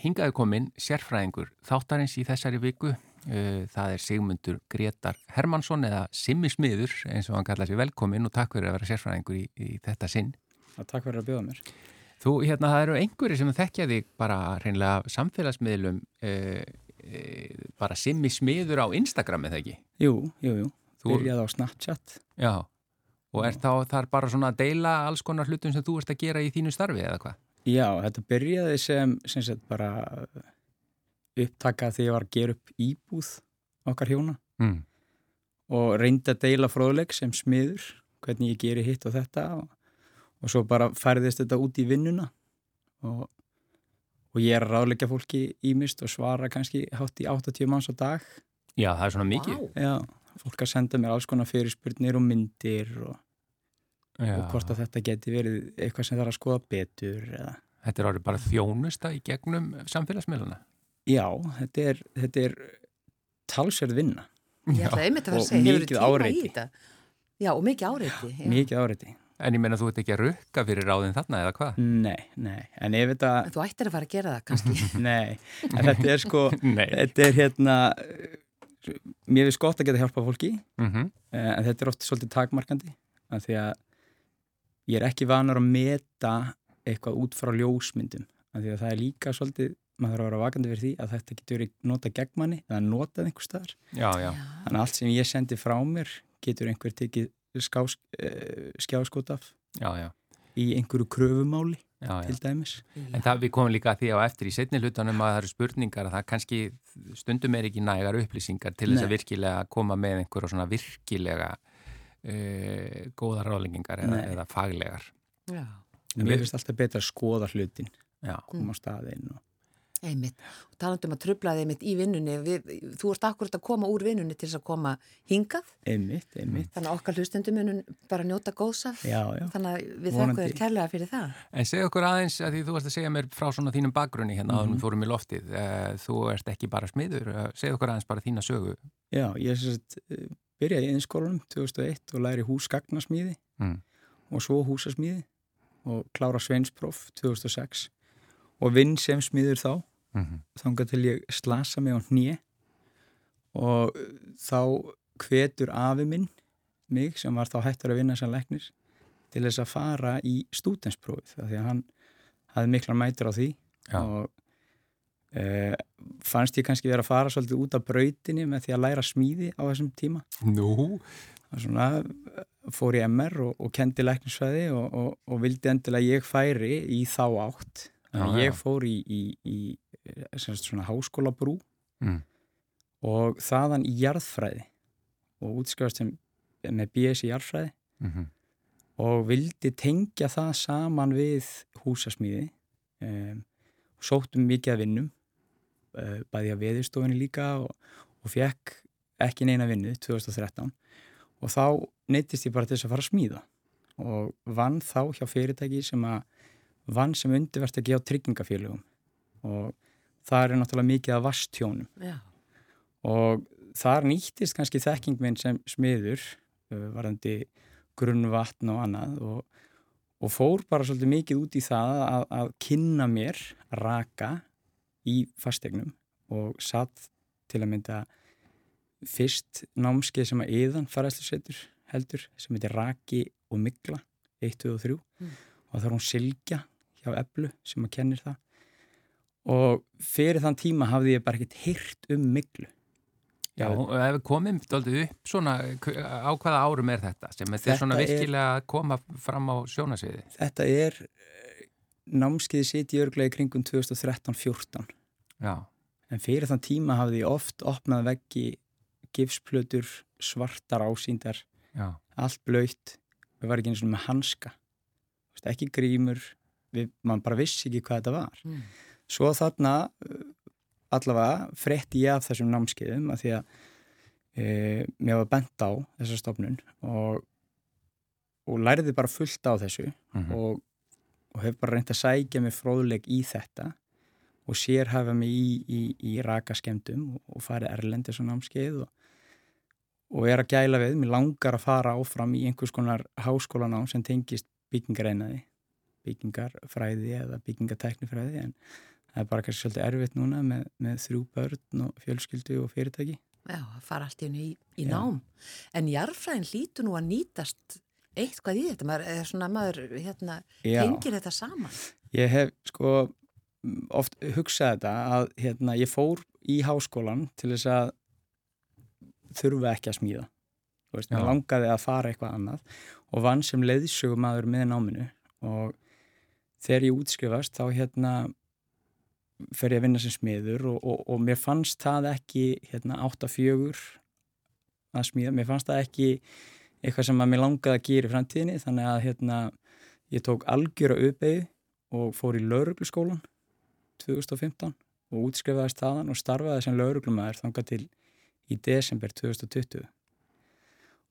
hingaðu komin sérfræðingur þáttarins í þessari viku. Uh, það er Sigmundur Gretar Hermansson eða Simmi Smiður eins og hann kallaði sér velkomin og takk fyrir að vera sérfræðingur í, í þetta sinn. Já, takk fyrir að bjóða mér. Þú, hérna, það eru einhverju sem þekkja þig bara reynilega samfélagsmiðlum uh, uh, bara Simmi Smiður á Instagram eða ekki? Jú, jú, jú. Þú byrjaði á Snapchat. Já, og er þá þar bara svona að deila alls konar hlutum sem þú ert að gera í þínu starfi eða hvað? Já, þetta byrjaði sem, sem sagt, bara upptaka þegar ég var að gera upp íbúð okkar hjóna mm. og reyndi að deila fróðleg sem smiður, hvernig ég geri hitt og þetta og, og svo bara færðist þetta út í vinnuna og, og ég er að ráðleika fólki ímist og svara kannski hátt í 80 manns á dag Já, það er svona mikið wow. Já, fólk að senda mér alls konar fyrirspurnir og myndir og, og hvort að þetta geti verið eitthvað sem er að skoða betur eða Þetta er árið bara þjónusta í gegnum samfélagsmiðluna Já, þetta er, þetta er talsverð vinna. Ég ætlaði einmitt að vera að segja, hefur þú tíma í þetta? Já, og mikið áreiti. Já. Mikið áreiti. En ég menna þú ert ekki að rukka fyrir ráðin þarna eða hvað? Nei, nei, en ef þetta... En þú ættir að fara að gera það kannski. nei, en þetta er sko, þetta er hérna, mér finnst gott að geta hjálpa fólki, mm -hmm. en þetta er ofta svolítið takmarkandi, af því að ég er ekki vanur að meta eitthvað út frá ljósmyndum, af því að það er líka svolítið maður þarf að vera vakandi fyrir því að þetta getur nota gegn manni eða notað einhver staðar. Já, já. þannig að allt sem ég sendi frá mér getur einhver tekið skás, uh, skjáskot af já, í einhverju kröfumáli til dæmis. En það við komum líka að því á eftir í setni hlutunum að það eru spurningar að það kannski stundum er ekki nægar upplýsingar til þess að virkilega koma með einhverju svona virkilega uh, góða ráðlengingar eða, eða faglegar Mér finnst alltaf betra að skoða hlutin koma á staðinn og Einmitt, og talandum að tröfla þig einmitt í vinnunni, við, þú ert akkurat að koma úr vinnunni til þess að koma hingað. Einmitt, einmitt. Þannig að okkar hlustendum munum bara njóta góðsaf. Já, já. Þannig að við þakkum þér kærlega fyrir það. En segja okkur aðeins að því þú varst að segja mér frá svona þínum bakgrunni hérna mm -hmm. að við fórum í loftið. Eh, þú ert ekki bara smiður, eh, segja okkur aðeins bara þína sögu. Já, ég sérst, byrjaði í einskólanum 2001 og læri húsgagnasmíði mm. og svo húsasmíði og klára sveinspróf 2006 og vinn sem smiður þá mm -hmm. þángar til ég slasa mig á hnið og þá hvetur afi minn mig sem var þá hættur að vinna sem leknir til þess að fara í stútensprófið því að hann hafði mikla mætur á því Já. og e, fannst ég kannski verið að fara svolítið út af brautinni með því að læra smíði á þessum tíma Nú? Svona, fór í MR og, og kendi læknisfæði og, og, og vildi endilega ég færi í þá átt að ég fór í, í, í svona háskóla brú mm. og þaðan í jarðfræði og útskjáðast með BS í jarðfræði mm -hmm. og vildi tengja það saman við húsasmíði um, sóttum mikið að vinnum uh, bæði að veðurstofinni líka og, og fekk ekki neina vinnu 2013 og þá neytist ég bara til þess að fara að smíða og vann þá hjá fyrirtæki sem að vann sem undirverst að gefa tryggingafélögum. Og það er náttúrulega mikið af vastjónum Já. og þar nýttist kannski þekking minn sem smiður uh, varandi grunnvatn og annað og, og fór bara svolítið mikið út í það að, að kynna mér raka í fastegnum og satt til að mynda fyrst námskeið sem að yðan faraðslusetur heldur sem heitir Raki og Mikla 1, 2 og 3 mm. og þá er hún Silja hjá Eblu sem að kennir það og fyrir þann tíma hafði ég bara ekkert hýrt um miklu Já, og ef við komum upp svona, á hvaða árum er þetta sem þetta er svona virkilega að koma fram á sjónasviði? Þetta er námskiði sitt í örglega í kringum 2013-14 Já En fyrir þann tíma hafði ég oft opnað veggi gifsplötur, svartar ásýndar Já. allt blöytt við varum ekki eins og með hanska ekki grímur, við, mann bara vissi ekki hvað þetta var mm. svo þarna uh, allavega fretti ég af þessum námskeiðum að því að e, mér var bent á þessa stofnun og, og læriði bara fullt á þessu mm -hmm. og, og hef bara reynd að sækja mig fróðleg í þetta og sér hafa mig í, í, í rakaskemdum og, og farið erlendi svona námskeið og er að gæla við, mér langar að fara áfram í einhvers konar háskólanám sem tengist byggingareinaði byggingarfræði eða byggingateknifræði en það er bara kannski svolítið erfitt núna með, með þrjú börn og fjölskyldu og fyrirtæki. Já, það fara allt í í, nám. En jarfræðin lítur nú að nýtast eitthvað í þetta, maður er svona maður hérna, tengir þetta saman. Ég hef sko oft hugsað þetta að hérna, ég fór í háskólan til þess að þurfa ekki að smíða. Þú veist, mér langaði að fara eitthvað annað og vann sem leiðsögum aður með náminu og þegar ég útskrifast þá hérna fer ég að vinna sem smiður og, og, og mér fannst það ekki hérna, átt að fjögur að smíða, mér fannst það ekki eitthvað sem að mér langaði að gera í framtíðinni þannig að hérna, ég tók algjör að uppeyði og fór í laurugluskólan 2015 og útskrifaðist þaðan og starfaði sem lauruglumæður þanga til í desember 2020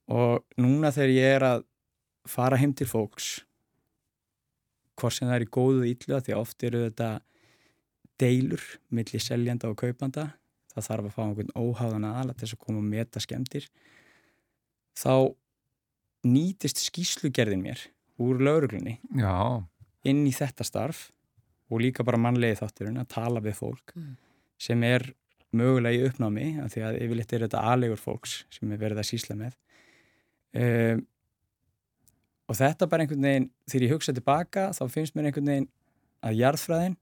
og núna þegar ég er að fara heim til fólks hvort sem það er í góðu íllu því oft eru þetta deilur millir seljanda og kaupanda það þarf að fá einhvern óháðan aðala til þess að koma og meta skemmtir þá nýtist skýslugerðin mér úr lauruglunni Já. inn í þetta starf og líka bara mannlegi þátturinn að tala við fólk mm. sem er mögulega í uppnámi af því að yfirleitt er þetta aðlegur fólks sem er verið að sísla með um, og þetta bara einhvern veginn þegar ég hugsa tilbaka þá finnst mér einhvern veginn að jarðfræðin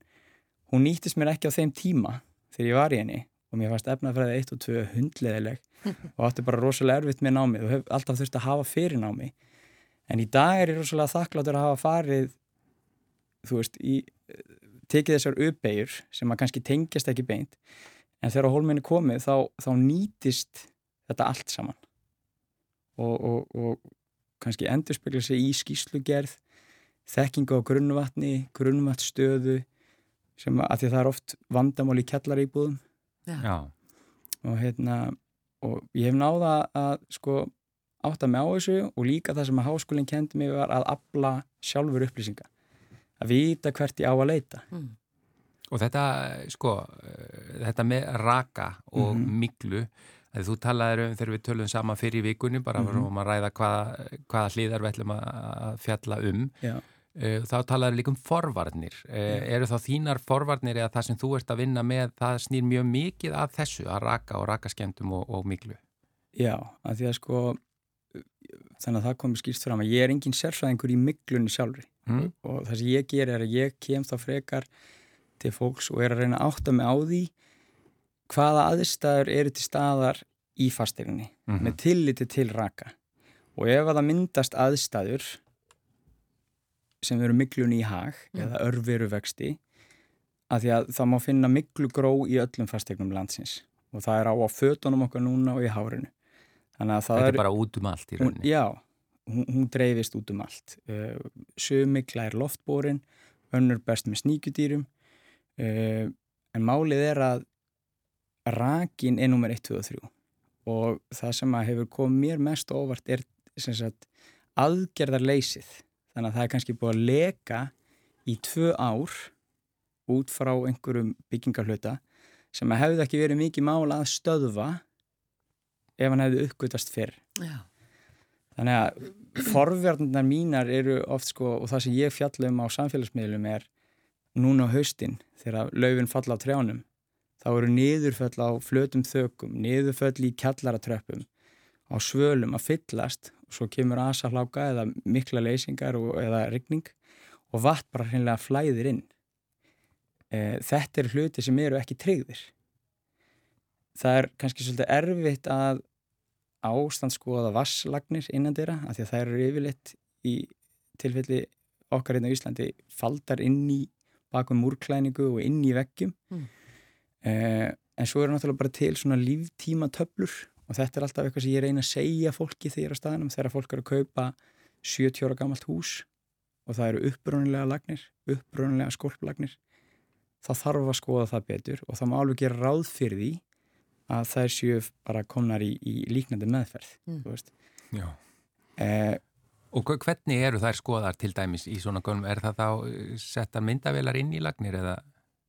hún nýttist mér ekki á þeim tíma þegar ég var í henni og mér fannst efnafræði 1 og 2 hundleðileg og átti bara rosalega erfitt með námi og hef alltaf þurfti að hafa fyrir námi. En í dag er ég rosalega þakkláttur að hafa farið þú veist, í, tekið þessar uppeigur sem að kannski tengjast ekki beint en þegar hólminni komið þá, þá nýtist þetta allt saman. Og, og, og kannski endurspegla sig í skýslugerð þekkingu á grunnvatni grunnvatnstöðu sem að því það er oft vandamál í kjallaríbúðum Já. og hérna og ég hef náða að sko átta mig á þessu og líka það sem að háskólinn kendi mig var að abla sjálfur upplýsinga að vita hvert ég á að leita mm. Og þetta, sko þetta með raka og mm -hmm. miklu að þú talaður um þegar við tölum saman fyrir vikunni bara mm -hmm. um að ræða hvaða, hvaða hlýðar við ætlum að fjalla um Já Eh, þá talaður líka um forvarnir. Yeah. Eru þá þínar forvarnir eða það sem þú ert að vinna með, það snýr mjög mikið af þessu að raka og rakaskendum og, og miklu? Já, að því að sko, þannig að það komur skýrst fram að ég er engin sérfræðingur í miklunni sjálfri mm. og það sem ég ger er að ég kem þá frekar til fólks og er að reyna að átta mig á því hvaða aðstæður eru til staðar í fasteginni mm -hmm. með tilliti til raka og ef að það myndast aðstæður sem eru miklunni í hag mm. eða örveru vexti að því að það má finna miklu gró í öllum fastegnum landsins. Og það er á að fötunum okkar núna og í hárinu. Þetta er bara út um allt í rauninni. hún, Já, hún, hún dreifist út um allt. Uh, Sumikla er loftbórin önnur best með sníkjudýrum. Uh, en málið er að rakin er nummer 1, 2 og 3 og það sem að hefur komið mér mest óvart er sagt, aðgerðarleysið þannig að það er kannski búið að leka í tvö ár út frá einhverjum byggingarhluta sem að hefði ekki verið mikið mála að stöðva ef hann hefði uppgötast fyrr Já. þannig að forverðnar mínar eru oft sko og það sem ég fjalla um á samfélagsmiðlum er núna á haustin þegar laufin falla á trjánum þá eru niðurföll á flötum þökum niðurföll í kjallaratröppum á svölum að fyllast og svo kemur asafláka eða mikla leysingar og, eða rigning og vatn bara hreinlega flæðir inn. E, þetta eru hluti sem eru ekki tryggðir. Það er kannski svolítið erfitt að ástandskoða vasslagnir innan þeirra af því að það eru yfirleitt í tilfelli okkar hérna í Íslandi faldar inn í bakum múrklæningu og inn í veggjum mm. eh, en svo eru náttúrulega bara til svona líftíma töflur og þetta er alltaf eitthvað sem ég reyna að segja fólki þegar ég er á staðinum þegar fólk eru að kaupa 70 ára gammalt hús og það eru uppbrunnilega lagnir, uppbrunnilega skolplagnir þá þarf að skoða það betur og það má alveg gera ráð fyrir því að það er séu bara komnar í, í líknandi meðferð mm. eh, Og hvernig eru þær skoðar til dæmis í svona gönnum, er það þá eh, settar myndavelar inn í lagnir eða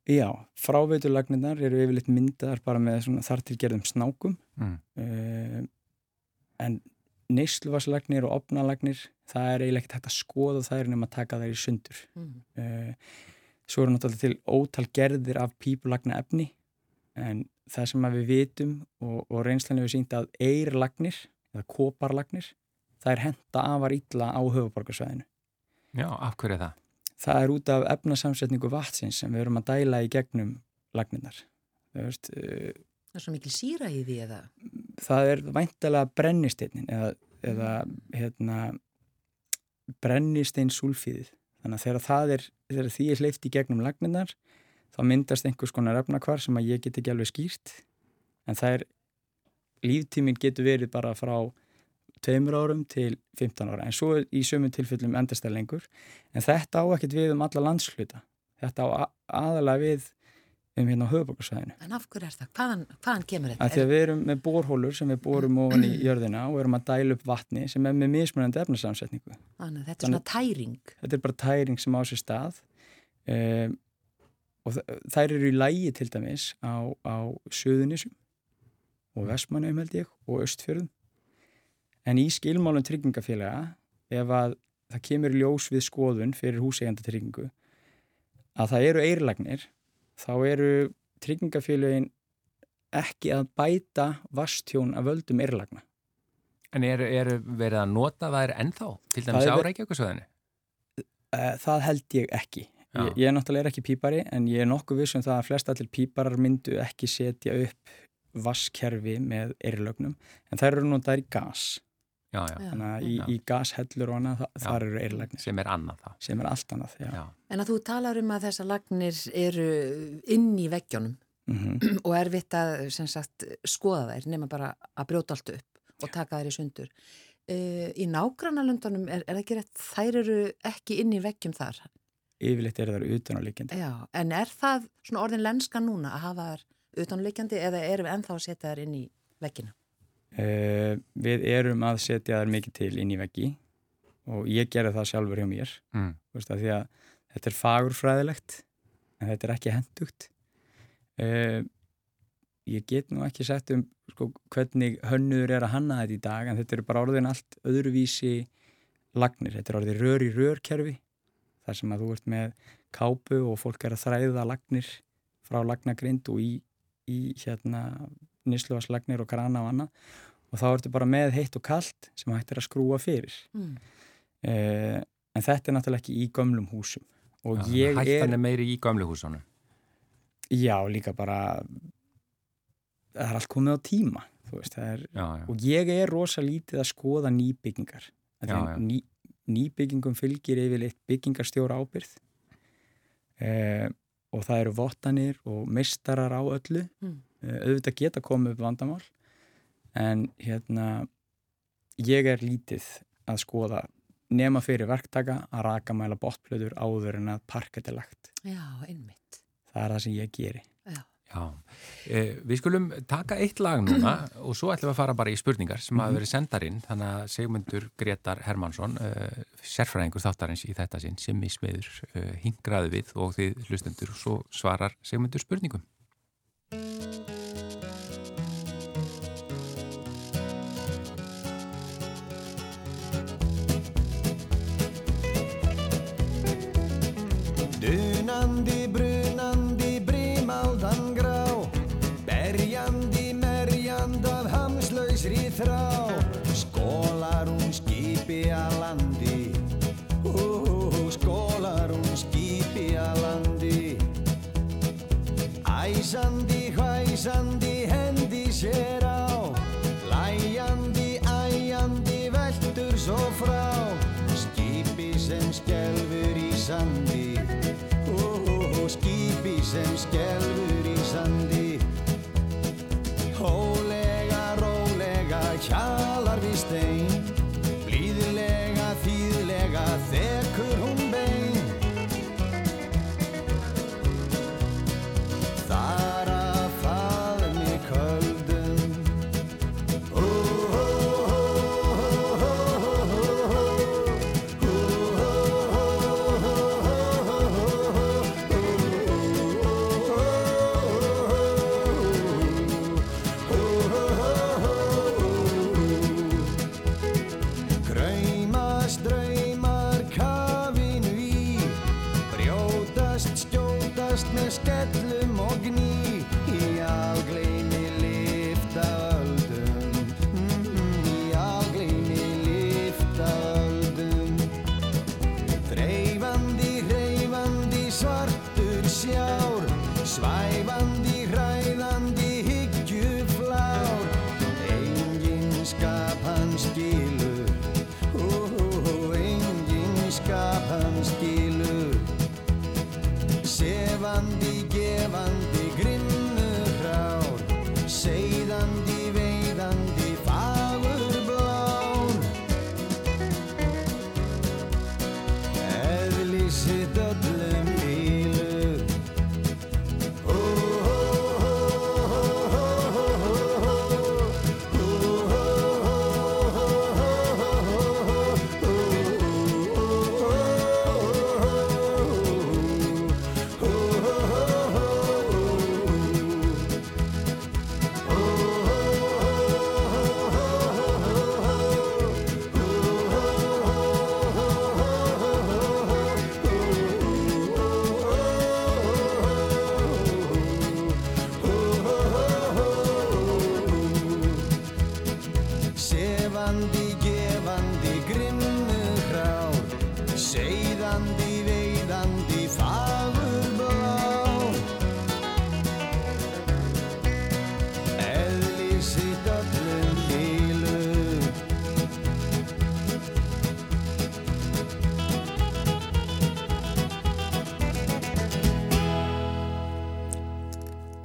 Já, fráveitulagninnar eru yfirleitt myndaðar bara með þartilgerðum snákum mm. uh, en neysluvarslagnir og opnalagnir það er eiginlega ekkert hægt að skoða það er nefn að taka þær í sundur mm. uh, svo eru náttúrulega til ótal gerðir af pípulagna efni en það sem við vitum og, og reynslan hefur sínt að eirlagnir eða koparlagnir það er henda afar ítla á höfuborgarsvæðinu Já, af hverju er það? Það er út af efnasamsetningu vatsins sem við erum að dæla í gegnum lagninnar veist, uh, Það er svo mikil síra í því eða? Það er væntalega brennisteinin eða, eða hérna, brennistein sulfíðið þannig að þegar það er, þegar því er hleyft í gegnum lagninnar þá myndast einhvers konar efnakvar sem að ég get ekki alveg skýrt. En það er líftíminn getur verið bara frá tveimur árum til 15 ára en svo í sömum tilfellum endast það lengur en þetta á ekkert við um alla landsluta þetta á aðalega við um hérna á höfubokarsvæðinu. En af hverju er það? Hvaðan, hvaðan kemur þetta? Þegar við erum með borhólur sem við borum ofan í jörðina og erum að dæla upp vatni sem er með mismunandi efnarsamsetningu. Þannig þetta er svona tæring? Þetta er bara tæring sem á sér stað um, og þær eru í lægi til dæmis á, á söðunisum og vestmannum held ég og östfjörðum en í skilmálum tryggingafélaga ef að það kemur ljós við skoðun fyrir húseigjandatryggingu að það eru eirlagnir þá eru tryggingafélagin ekki að bæta vastjón af völdum eirlagna. En eru er verið að nota það er ennþá til dæmis áreikja okkur svoðinu? Eh, það held ég ekki. Ég, ég er náttúrulega ekki pípari en ég er nokkuð vissum það að flest allir píparar myndu ekki setja upp vasskerfi með eirlögnum en þær eru notaður í gas. Já, já. Þannig að í, í gashellur og annað, það, þar eru eirlagnir. Sem er annað það. Sem er allt annað, já. já. En að þú talar um að þessar lagnir eru inn í veggjónum mm -hmm. og er vitt að sagt, skoða þær nema bara að brjóta allt upp og taka þær í sundur. Uh, í nágrannalundunum er, er það ekki rétt, þær eru ekki inn í veggjum þar? Yfirleitt eru þær utanálíkjandi. Já, en er það svona orðin lenska núna að hafa þær utanálíkjandi eða erum við ennþá að setja þær inn í veggina? Uh, við erum að setja þær mikið til inn í veggi og ég gera það sjálfur hjá mér. Mm. veist, að því að þetta er fagurfræðilegt en þetta er ekki hendugt uh, ég get nú ekki sett um sko, hvernig hönnuður er að hanna þetta í dag en þetta eru bara orðin allt öðruvísi lagnir, þetta er orðin rör í rörkerfi þar sem að þú ert með kápu og fólk er að þræða lagnir frá lagnagrind og í, í hérna nýsluvarslagnir og krana og annað. Og þá ertu bara með heitt og kallt sem hættir að skrúa fyrir. Mm. eh, en þetta er náttúrulega ekki í gömlum húsum. Og já, ég er Hættan er meiri í gömlu húsunum. Já, líka bara það er allt komið á tíma veist, er, já, já. og ég er rosa lítið að skoða nýbyggingar. Ný, nýbyggingum fylgir yfirleitt byggingarstjóra ábyrð eh, og það eru votanir og mistarar á öllu. Mm. Eh, auðvitað geta komið upp vandamál en hérna ég er lítið að skoða nema fyrir verktaka að raka mæla botplöður áður en að parket er lagt. Já, einmitt. Það er það sem ég geri. Já, Já. Eh, Við skulum taka eitt lag núna og svo ætlum við að fara bara í spurningar sem hafa mhm. verið sendarinn þannig að segmundur Gretar Hermansson eh, sérfræðingur þáttarins í þetta sinn sem í smiður eh, hingraði við og þið hlustendur og svo svarar segmundur spurningum hvæsandi, hendi sér á Læjandi, æjandi, veldur svo frá. Skipi sem skelfur í sandi. Sem skelfur í sandi. Hólega, rólega, hjalar við stein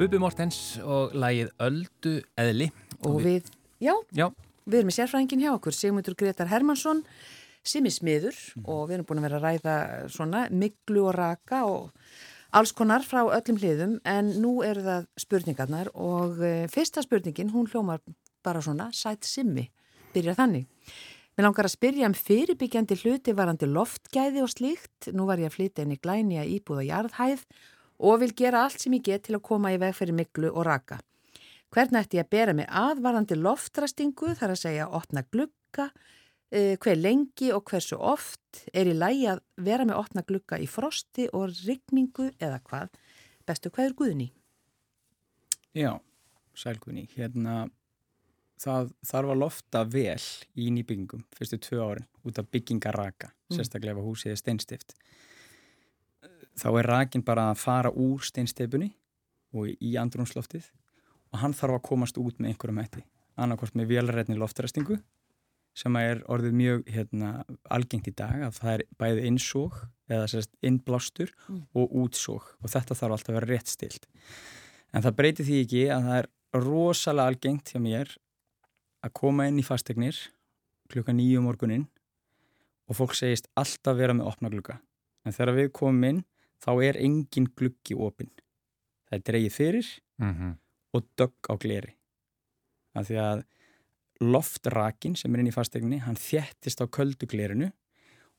Bubi Mortens og lægið Öldu Eðli. Og, við, já, já, við erum með sérfræðingin hjá okkur, Sigmundur Gretar Hermansson, sem er smiður mm. og við erum búin að vera að ræða svona miklu og raka og alls konar frá öllum hliðum en nú eru það spurningarnar og e, fyrsta spurningin, hún hljómar bara svona, sætt simmi, byrja þannig. Mér langar að spyrja um fyrirbyggjandi hluti varandi loftgæði og slíkt. Nú var ég að flytja inn í glæni að íbúða jarðhæð og vil gera allt sem ég get til að koma í veg fyrir miklu og raka. Hvernig ætti ég að bera mig aðvarandi loftrastingu þar að segja opna glukka, eh, hver lengi og hversu oft er í lægi að vera með opna glukka í frosti og rigningu eða hvað? Bestu hvað er Guðni? Já, sæl Guðni. Hérna, það þarf að lofta vel í nýbyggingum fyrstu tvö árin út af byggingaraka, mm. sérstaklega ef húsið er steinstift þá er rakin bara að fara úr steinsteipunni og í andrumsloftið og hann þarf að komast út með einhverjum hætti. Annarkort með velrætni loftræstingu sem er orðið mjög hérna, algengt í dag að það er bæðið innsók eða sérst innblástur mm. og útsók og þetta þarf alltaf að vera rétt stilt en það breytir því ekki að það er rosalega algengt hjá mér að koma inn í fastegnir klukka nýju um morgunin og fólk segist alltaf vera með opna glukka en þegar við komum inn þá er engin gluggi opinn. Það er dreyið fyrir mm -hmm. og dögg á gleri. Þannig því að loftrakin sem er inn í fastegninni, hann þjættist á kölduglerinu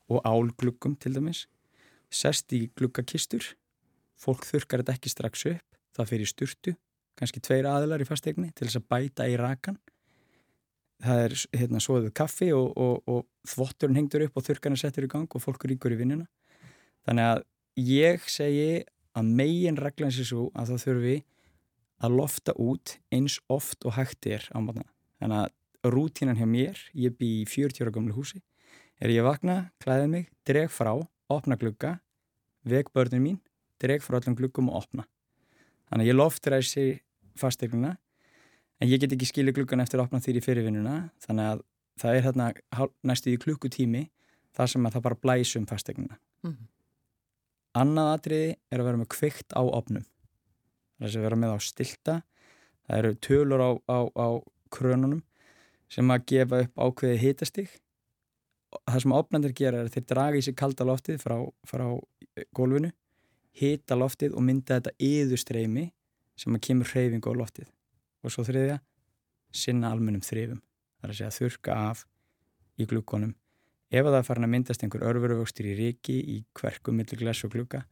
og álgluggum til dæmis, sest í gluggakistur, fólk þurkar þetta ekki strax upp, það fyrir sturtu, kannski tveir aðlar í fastegni til þess að bæta í rakan. Það er hérna svoðuð kaffi og, og, og þvotturinn hengtur upp og þurkarna settur í gang og fólk ríkur í vinnuna. Þannig að ég segi að megin reglan sé svo að það þurfi að lofta út eins oft og hægt er á matna. Þannig að rútínan hjá mér, ég bý í 40 ára gamlu húsi, er ég vakna, klæða mig, dreg frá, opna glugga, veg börnum mín, dreg frá allan gluggum og opna. Þannig að ég loftræsi fastegnuna, en ég get ekki skilja gluggan eftir að opna þýri fyrirvinnuna, þannig að það er hérna næstu í klukkutími þar sem að það bara blæsum fastegnuna. Mm -hmm. Annað atriði er að vera með kvikt á opnum. Er að vera með á stilta. Það eru tölur á, á, á krönunum sem að gefa upp ákveði hitastig. Það sem opnandir gera er að þeir draga í sig kalda loftið frá, frá gólfinu, hita loftið og mynda þetta yðurstreymi sem að kemur hreyfingu á loftið. Og svo þriðja, sinna almennum þrifum. Það er að segja þurka af í glukkonum Ef það er farin að myndast einhver örfuruvöxtur í ríki í hverkum millir gles og klukka,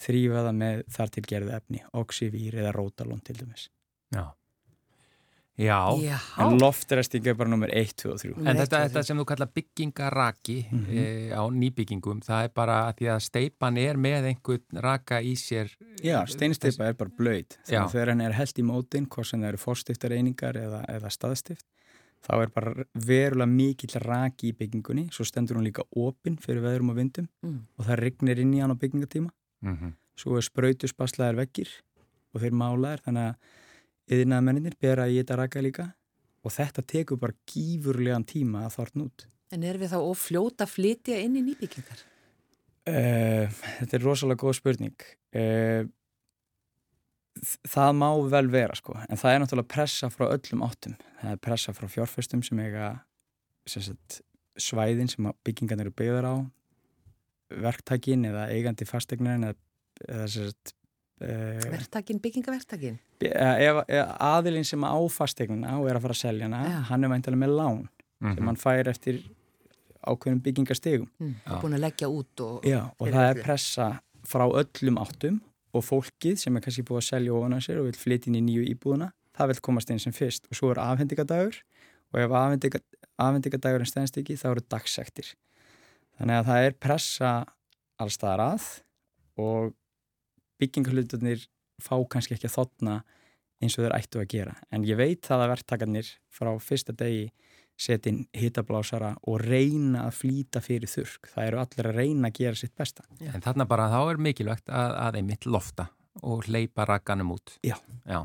þrýfa það með þar til gerðu efni, oxyvír eða rótalón til dæmis. Já. Já. Já. En loftræsting er bara nummer 1, 2 og 3. En þetta, þetta sem þú kalla byggingaraki mm -hmm. e, á nýbyggingum, það er bara að því að steipan er með einhvern raka í sér. Já, steinsteipa er bara blöyt. Þegar hann er held í mótin, hvort sem það eru fórstiftareiningar eða, eða staðstift, þá er bara verulega mikill raki í byggingunni, svo stendur hún líka opinn fyrir veðrum og vindum mm. og það regnir inn í hann á byggingatíma mm -hmm. svo er spröytuspaslaðar vekkir og þeir málaðir þannig að yðinaða menninir bera í þetta raka líka og þetta tekur bara gífurlegan tíma að þortn út En er við þá ofljóta flytja inn í nýbyggingar? Uh, þetta er rosalega góð spurning uh, það má vel vera sko. En það er náttúrulega pressa frá öllum áttum. Það er pressa frá fjárfæstum sem eiga sem sagt, svæðin sem byggingan eru byggðar á verktækin eða eigandi fastegnin eða, eða sagt, uh, verktækin, byggingaverktækin? Ef, ef aðilinn sem á fastegnina og er að fara að selja hana ja. hann er mæntilega með lán mm -hmm. sem hann fær eftir ákveðum byggingastegum mm, búin að leggja út og, Já, og það er pressa frá öllum áttum og fólkið sem er kannski búið að selja ofan á sér og vil flytja inn í nýju íbúðuna það vil komast inn sem fyrst. Og svo er afhendingadagur og ef afhendinga, afhendingadagurinn stennst ekki þá eru dagsektir. Þannig að það er pressa allstaðar að og byggingarhlutunir fá kannski ekki að þotna eins og þeir ættu að gera. En ég veit það að verktakarnir frá fyrsta degi setja hittablásara og reyna að flýta fyrir þurrk. Það eru allir að reyna að gera sitt besta. Já. En þarna bara þá er mikilvægt að, að einmitt lofta og hleypa rakkanum út. Já. Já.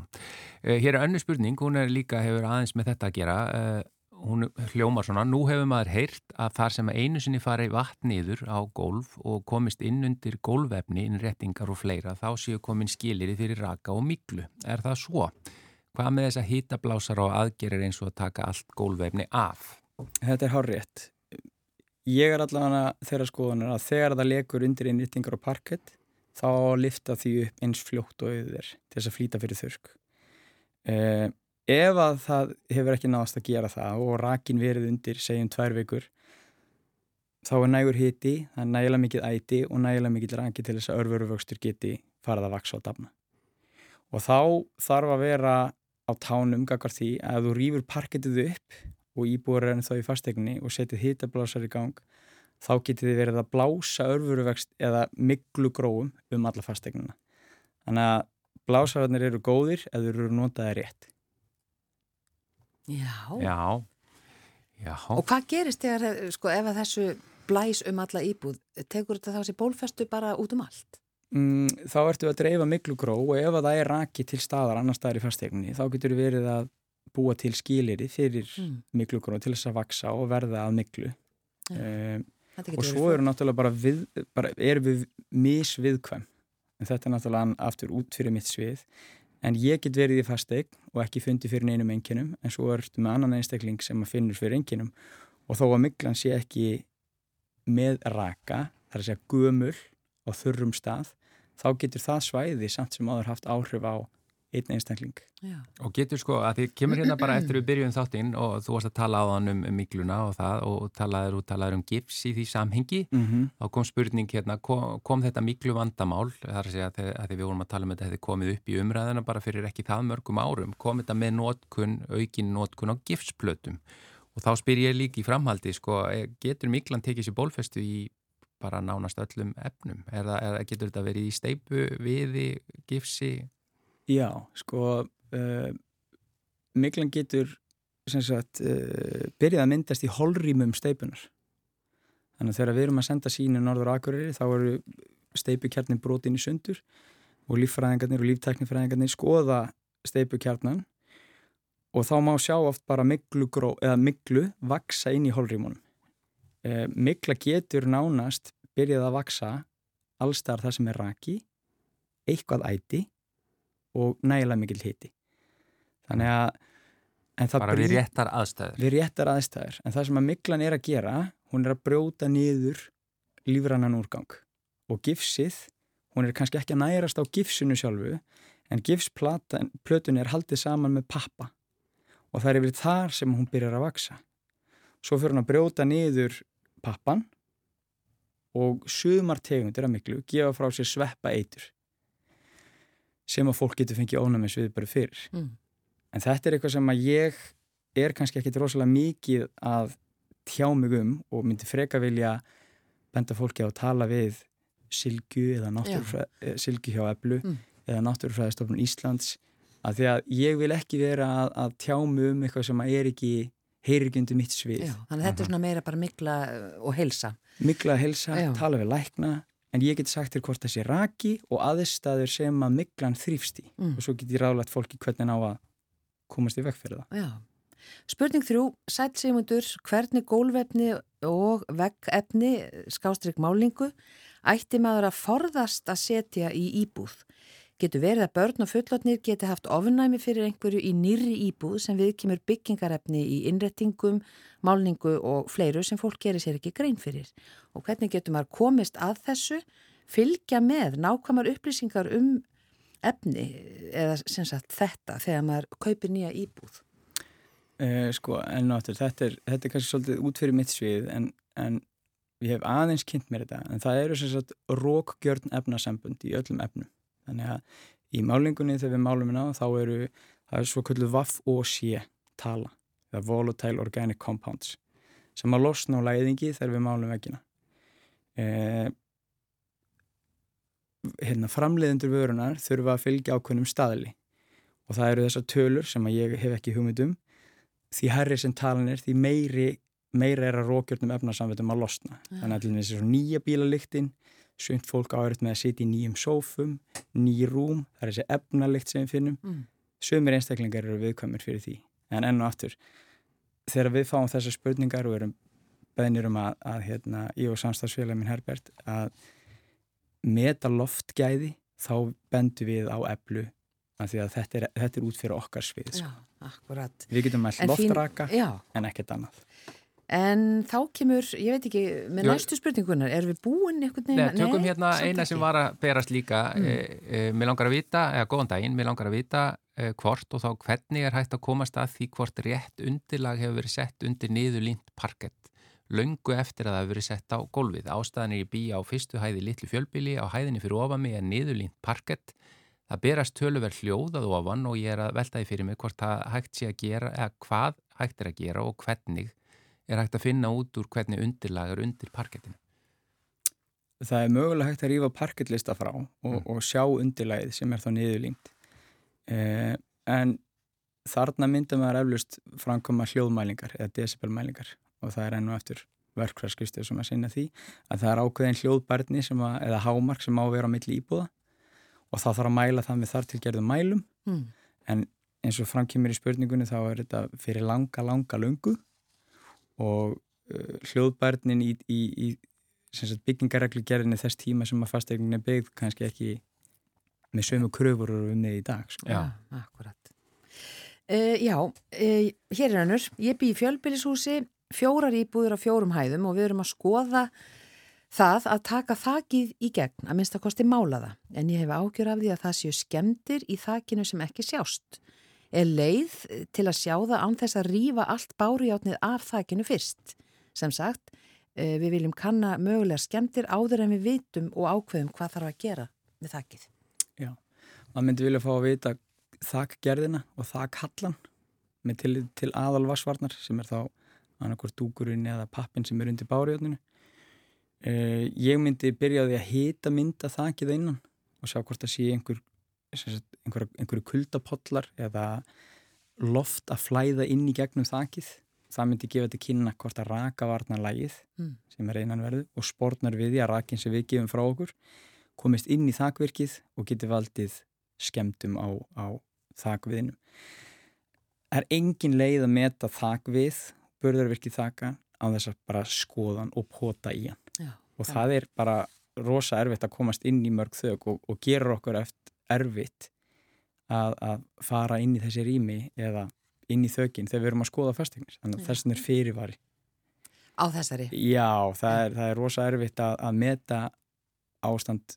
Uh, hér er önnu spurning, hún er líka hefur aðeins með þetta að gera uh, hún hljómar svona, nú hefur maður heyrt að þar sem einu sinni fari vatn niður á golf og komist inn undir golfefni, innrettingar og fleira, þá séu komin skiliri fyrir raka og miklu. Er það svo? Hvað með þess að hýtablásar og aðgerir eins og að taka allt golfefni af? Þetta er hárrétt. Ég er allavega þeirra skoðunar að þegar það lekur undir innrettingar og parkett, þá lifta því upp eins fljótt og auður til þess að flýta fyrir þurrk. Eh, ef að það hefur ekki náðast að gera það og rakin verið undir segjum tvær vikur þá er nægur hiti, það er nægilega mikið æti og nægilega mikið raki til þess að örfuruvöxtur geti farað að vaksa á dafna og þá þarf að vera á tánum gaggar því að þú rýfur parkettið upp og íbúður er þá í fastegni og setið hitablásar í gang þá getið þið verið að blása örfuruvöxt eða miklu gróum um alla fastegnina þannig að blásararnir eru góðir eða eru notaði rétt Já. Já. Já. Og hvað gerist þegar, sko, ef að þessu blæs um alla íbúð, tekur þetta þá sér bólfestu bara út um allt? Mm, þá ertu að dreifa miklu gró og ef að það er raki til staðar annar staðar í fastegninni, þá getur verið að búa til skiliri fyrir mm. miklu gró til þess að vaksa og verða að miklu. Ja. Um, og svo eru náttúrulega bara, við, bara erum við misviðkvæm. En þetta er náttúrulega aftur út fyrir mitt svið en ég get verið í fasteign og ekki fundi fyrir einum enginum en svo ertu með annan einstakling sem að finnur fyrir enginum og þó að miklan sé ekki með raka, þar að segja gömul og þurrum stað þá getur það svæði samt sem áður haft áhrif á einn einstakling. Já. Og getur sko að þið kemur hérna bara eftir við byrjum þáttinn og þú varst að tala á þann um, um mikluna og það og talaður og talaður um gifs í því samhengi mm -hmm. þá kom spurning hérna, kom, kom þetta miklu vandamál þar að segja að, að við vorum að tala um þetta hefði komið upp í umræðina bara fyrir ekki það mörgum árum, kom þetta með nótkun, aukin nótkun á gifsplötum og þá spyr ég líki í framhaldi sko, getur miklan tekið sér bólfestu í bara nánast öllum efnum, er það, er getur þetta verið í steipu, viði, gifsi? Já, sko uh, miklan getur sagt, uh, byrjað að myndast í holrýmum steipunar þannig að þegar við erum að senda sínu norður akureyri þá eru steipukjarnin brotin í sundur og líffræðingarnir og líftæknifræðingarnir skoða steipukjarnan og þá má sjá oft bara miklu, gró, miklu vaksa inn í holrýmunum uh, mikla getur nánast byrjað að vaksa allstar það sem er raki eitthvað æti og nægilega mikil hiti. Þannig að bara við réttar aðstæður. við réttar aðstæður, en það sem að miklan er að gera hún er að brjóta niður lífrannan úrgang. Og gifsið, hún er kannski ekki að nærast á gifsinu sjálfu en gifsplötun er haldið saman með pappa. Og það er yfir þar sem hún byrjar að vaksa svo fyrir hún að brjóta niður pappan og sumar tegundir að miklu gefa frá sér sveppa eitur sem að fólk getur fengið ónæmis við bara fyrir mm. en þetta er eitthvað sem að ég er kannski ekkit rosalega mikið að tjá mig um og myndi freka vilja benda fólki á að tala við Silgu eða eh, Silgu hjá Eblu mm. eða Náttúrufræðistofnun Íslands að því að ég vil ekki vera að, að tjá mig um eitthvað sem að er ekki heyrir ekki undir mitt svið. Já, þannig að þetta er svona meira bara mikla og helsa. Mikla og helsa, Já. tala við lækna en ég get sagt þér hvort það sé raki og aðstæður sem að miklan þrýfst í mm. og svo get ég ráðlagt fólki hvernig ná að komast í það. Já. Spurning þrjú, sætt Simundur, hvernig gólvefni og vekkefni skástrygg málingu ætti maður að forðast að setja í íbúð? Getur verið að börn og fullotnir geti haft ofnæmi fyrir einhverju í nýri íbúð sem viðkymur byggingarefni í innrettingum, málningu og fleiru sem fólk gerir sér ekki grein fyrir. Og hvernig getur maður komist að þessu, fylgja með nákvæmar upplýsingar um efni eða sem sagt þetta þegar maður kaupir nýja íbúð? Eh, sko, en náttúrulega, þetta er, þetta er kannski svolítið út fyrir mitt svið en, en ég hef aðeins kynnt mér þetta en það eru sem sagt rókgjörn efnasambund í öllum efnum Þannig að í málingunni þegar við málum hérna þá eru það er svo kvöldu vaff og sé tala eða volatile organic compounds sem að losna á læðingi þegar við málum vekkina. Eh, hérna, framleiðendur vörunar þurfa að fylgja ákveðnum staðli og það eru þessar tölur sem að ég hef ekki hugmyndum því herri sem talan er því meiri, meira er að rókjörnum efnarsamvetum að losna. Ja. Þannig að þessi nýja bílaliktinn Svönt fólk áhverjum með að sitja í nýjum sófum, nýjum rúm, það er þessi efnalikt sem við finnum. Mm. Sömur einstaklingar eru viðkvæmur fyrir því. En enn og aftur, þegar við fáum þessar spurningar og erum beðnir um að, að hérna, ég og samstagsfélagin minn Herbert að meta loftgæði þá bendum við á eblu af því að þetta er, þetta er út fyrir okkar svið sko. Já, akkurat. Við getum mælt loftraka fín, en ekkert annað. En þá kemur, ég veit ekki, með Jó, næstu spurningunar, er við búin eitthvað nefn? Nei, tökum Nei, hérna eina sem var að berast líka. Mm. E, e, mér langar að vita, eða góðan daginn, mér langar að vita e, hvort og þá hvernig er hægt að komast að því hvort rétt undirlag hefur verið sett undir niðurlínt parkett löngu eftir að það hefur verið sett á gólfið. Ástæðan er í bí á fyrstu hæði litlu fjölbíli, á hæðinni fyrir ofami er niðurlínt parkett Það berast töluverð hljóðað ofan og ég er að veltaði fyrir mig hvort það hægt sé að gera eða hvað hægt er að gera og hvernig er hægt að finna út úr hvernig undirlagar undir parkettinu. Það er mögulega hægt að rífa parkettlista frá og, mm. og sjá undirlagið sem er þá niðurlínt. Eh, en þarna mynda maður eflust framkoma hljóðmælingar eða decibelmælingar og það er ennu eftir verkværskustuð sem að sinna því að það er ákveðin hljóðbærni að, eða hámark sem á að vera á milli íbúða og þá þarf að mæla það með þar til gerðum mælum mm. en eins og framkymir í spurningunni þá er þetta fyrir langa, langa lungu og uh, hljóðbærnin í, í, í byggingareglu gerðinni þess tíma sem að fastegninni byggð kannski ekki með sömu kröfur um því í dag sko. Já, akkurat uh, Já, uh, hér er hannur ég bý í fjölbillishúsi fjórar íbúður á fjórum hæðum og við erum að skoða Það að taka þakið í gegn að minnst að kosti málaða en ég hef ágjör af því að það séu skemdir í þakinu sem ekki sjást. Er leið til að sjá það án þess að rýfa allt báriátnið af þakinu fyrst. Sem sagt, eh, við viljum kanna mögulega skemdir áður en við vitum og ákveðum hvað þarf að gera með þakið. Já, maður myndi vilja fá að vita þakgerðina og þakhallan með til, til aðalvarsvarnar sem er þá annarkort dúkurinn eða pappin sem er undir báriátninu Uh, ég myndi byrjaði að hita mynda þakkið innan og sjá hvort það sé einhver, einhver, einhverju kuldapollar eða loft að flæða inn í gegnum þakkið. Það myndi gefa þetta kynna hvort að raka varna lægið mm. sem er einanverðu og spórnar við því að rakin sem við gefum frá okkur komist inn í þakkvirkið og geti valdið skemdum á, á þakkviðinu. Er engin leið að meta þakkvið, börðarvirkið þakka á þess að bara skoðan og pota í hann Já, og það er bara rosa erfitt að komast inn í mörg þög og, og gerur okkur eftir erfitt að, að fara inn í þessi rými eða inn í þögin þegar við erum að skoða festignir þannig að þessin er fyrirvari Á þessari? Já, það er, það er rosa erfitt að, að meta ástand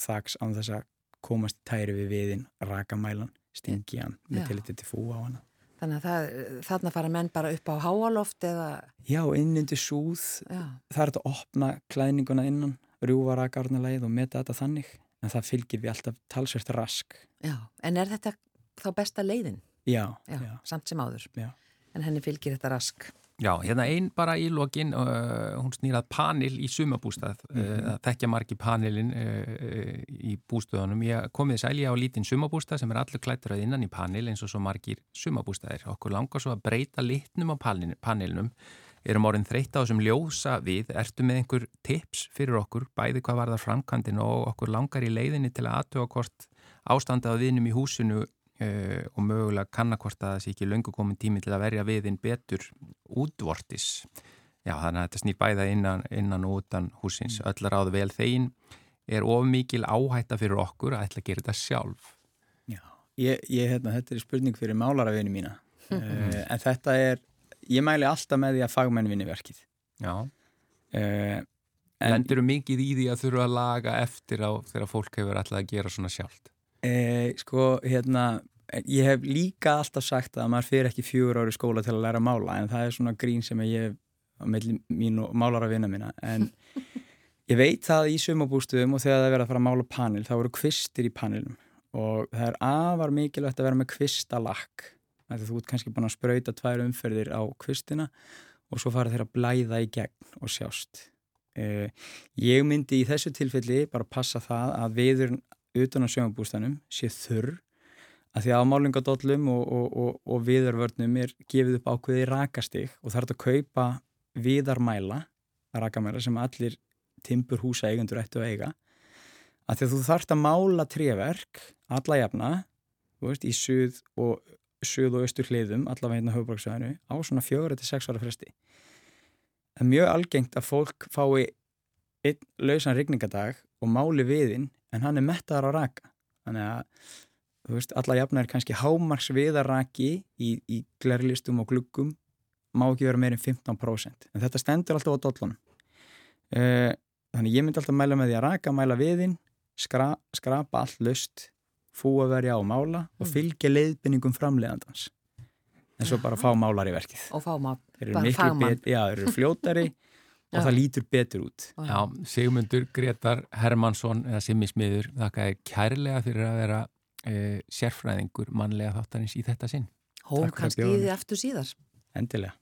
þags á þess að komast tæri við viðin, raka mælan stingi hann með tilitið til fú á hana Þannig að það, þarna fara menn bara upp á háaloft eða... Já, innundi súð. Já. Það er að opna klæðninguna innan, rjúva rakarnalegið og meta þetta þannig. En það fylgir við alltaf talsvert rask. Já, en er þetta þá besta leiðin? Já. Já, já. samt sem áður. Já. En henni fylgir þetta rask. Já, hérna einn bara í lokin, uh, hún snýrað panil í sumabústað, mm -hmm. uh, þekkja margi panilin uh, í bústöðunum. Ég komið sælja á lítinn sumabústað sem er allur klættur að innan í panil eins og svo margir sumabústaðir. Okkur langar svo að breyta litnum á panelinum. Erum orðin þreytta á þessum ljósa við, ertu með einhver tips fyrir okkur, bæði hvað var það framkvæmdinn og okkur langar í leiðinni til að aðtöga hvort ástandað viðnum í húsinu Uh, og mögulega kannakvort að það sé ekki löngu komin tími til að verja viðinn betur útvortis? Já þannig að þetta snýr bæða innan, innan og utan húsins, mm. öll að ráða vel þegin. Er of mikil áhætta fyrir okkur að ætla að gera þetta sjálf? Já, ég, ég hérna, þetta er spurning fyrir málarafinu mína. Uh, en þetta er, ég mæli alltaf með því að fagmenn vinni verkið. Já. Uh, Lendur þú mikið í því að þurfa að laga eftir á þegar fólk hefur alltaf að gera svona sjálft? Eh, sko, hérna, ég hef líka alltaf sagt að maður fyrir ekki fjögur ári skóla til að læra að mála en það er svona grín sem ég hef á mellin mín og málar að vinna mína. En ég veit það í sumabústuðum og þegar það verður að fara að mála panel þá eru kvistir í panelum. Og það er afar mikilvægt að vera með kvistalakk þú ert kannski búin að spröyta tvær umferðir á kvistina og svo fara þeir að blæða í gegn og sjást. Eh, ég myndi í þessu tilfelli bara passa það að viður utan á sjöfambústanum sé þurr að því að á málingadóllum og, og, og, og viðarvörnum er gefið upp ákveði rakastig og það er að kaupa viðarmæla rakamæla sem allir timpur húsa eigundur ættu að eiga. Að því að þú þarfst að mála treverk alla jafna veist, í suð og söð og östur hliðum, allavega hérna höfuborgsvæðinu, á svona fjögur til sex ára fresti. Það er mjög algengt að fólk fái einn lausan rigningadag og máli viðinn en hann er mettaðar á raka. Þannig að, þú veist, alla jafna er kannski hámars viðarraki í, í glerlistum og gluggum má ekki vera meirinn 15%. En þetta stendur alltaf á dollunum. Uh, þannig ég myndi alltaf mæla með því að raka, mæla viðinn, skra, skrapa allt löst, fúa verja á mála og mm. fylgja leiðbynningum framleiðandans. En svo bara fá málar í verkið. Og fá málar, bara fagmann. Já, þeir eru fljótari og það lítur betur út. Já, Sigmundur Gretar Hermansson eða Simmi Smiður, þakka er kærlega fyrir að vera e, sérfræðingur mannlega þáttanins í þetta sinn. Hó, kannski í því aftur síðar. Endilega.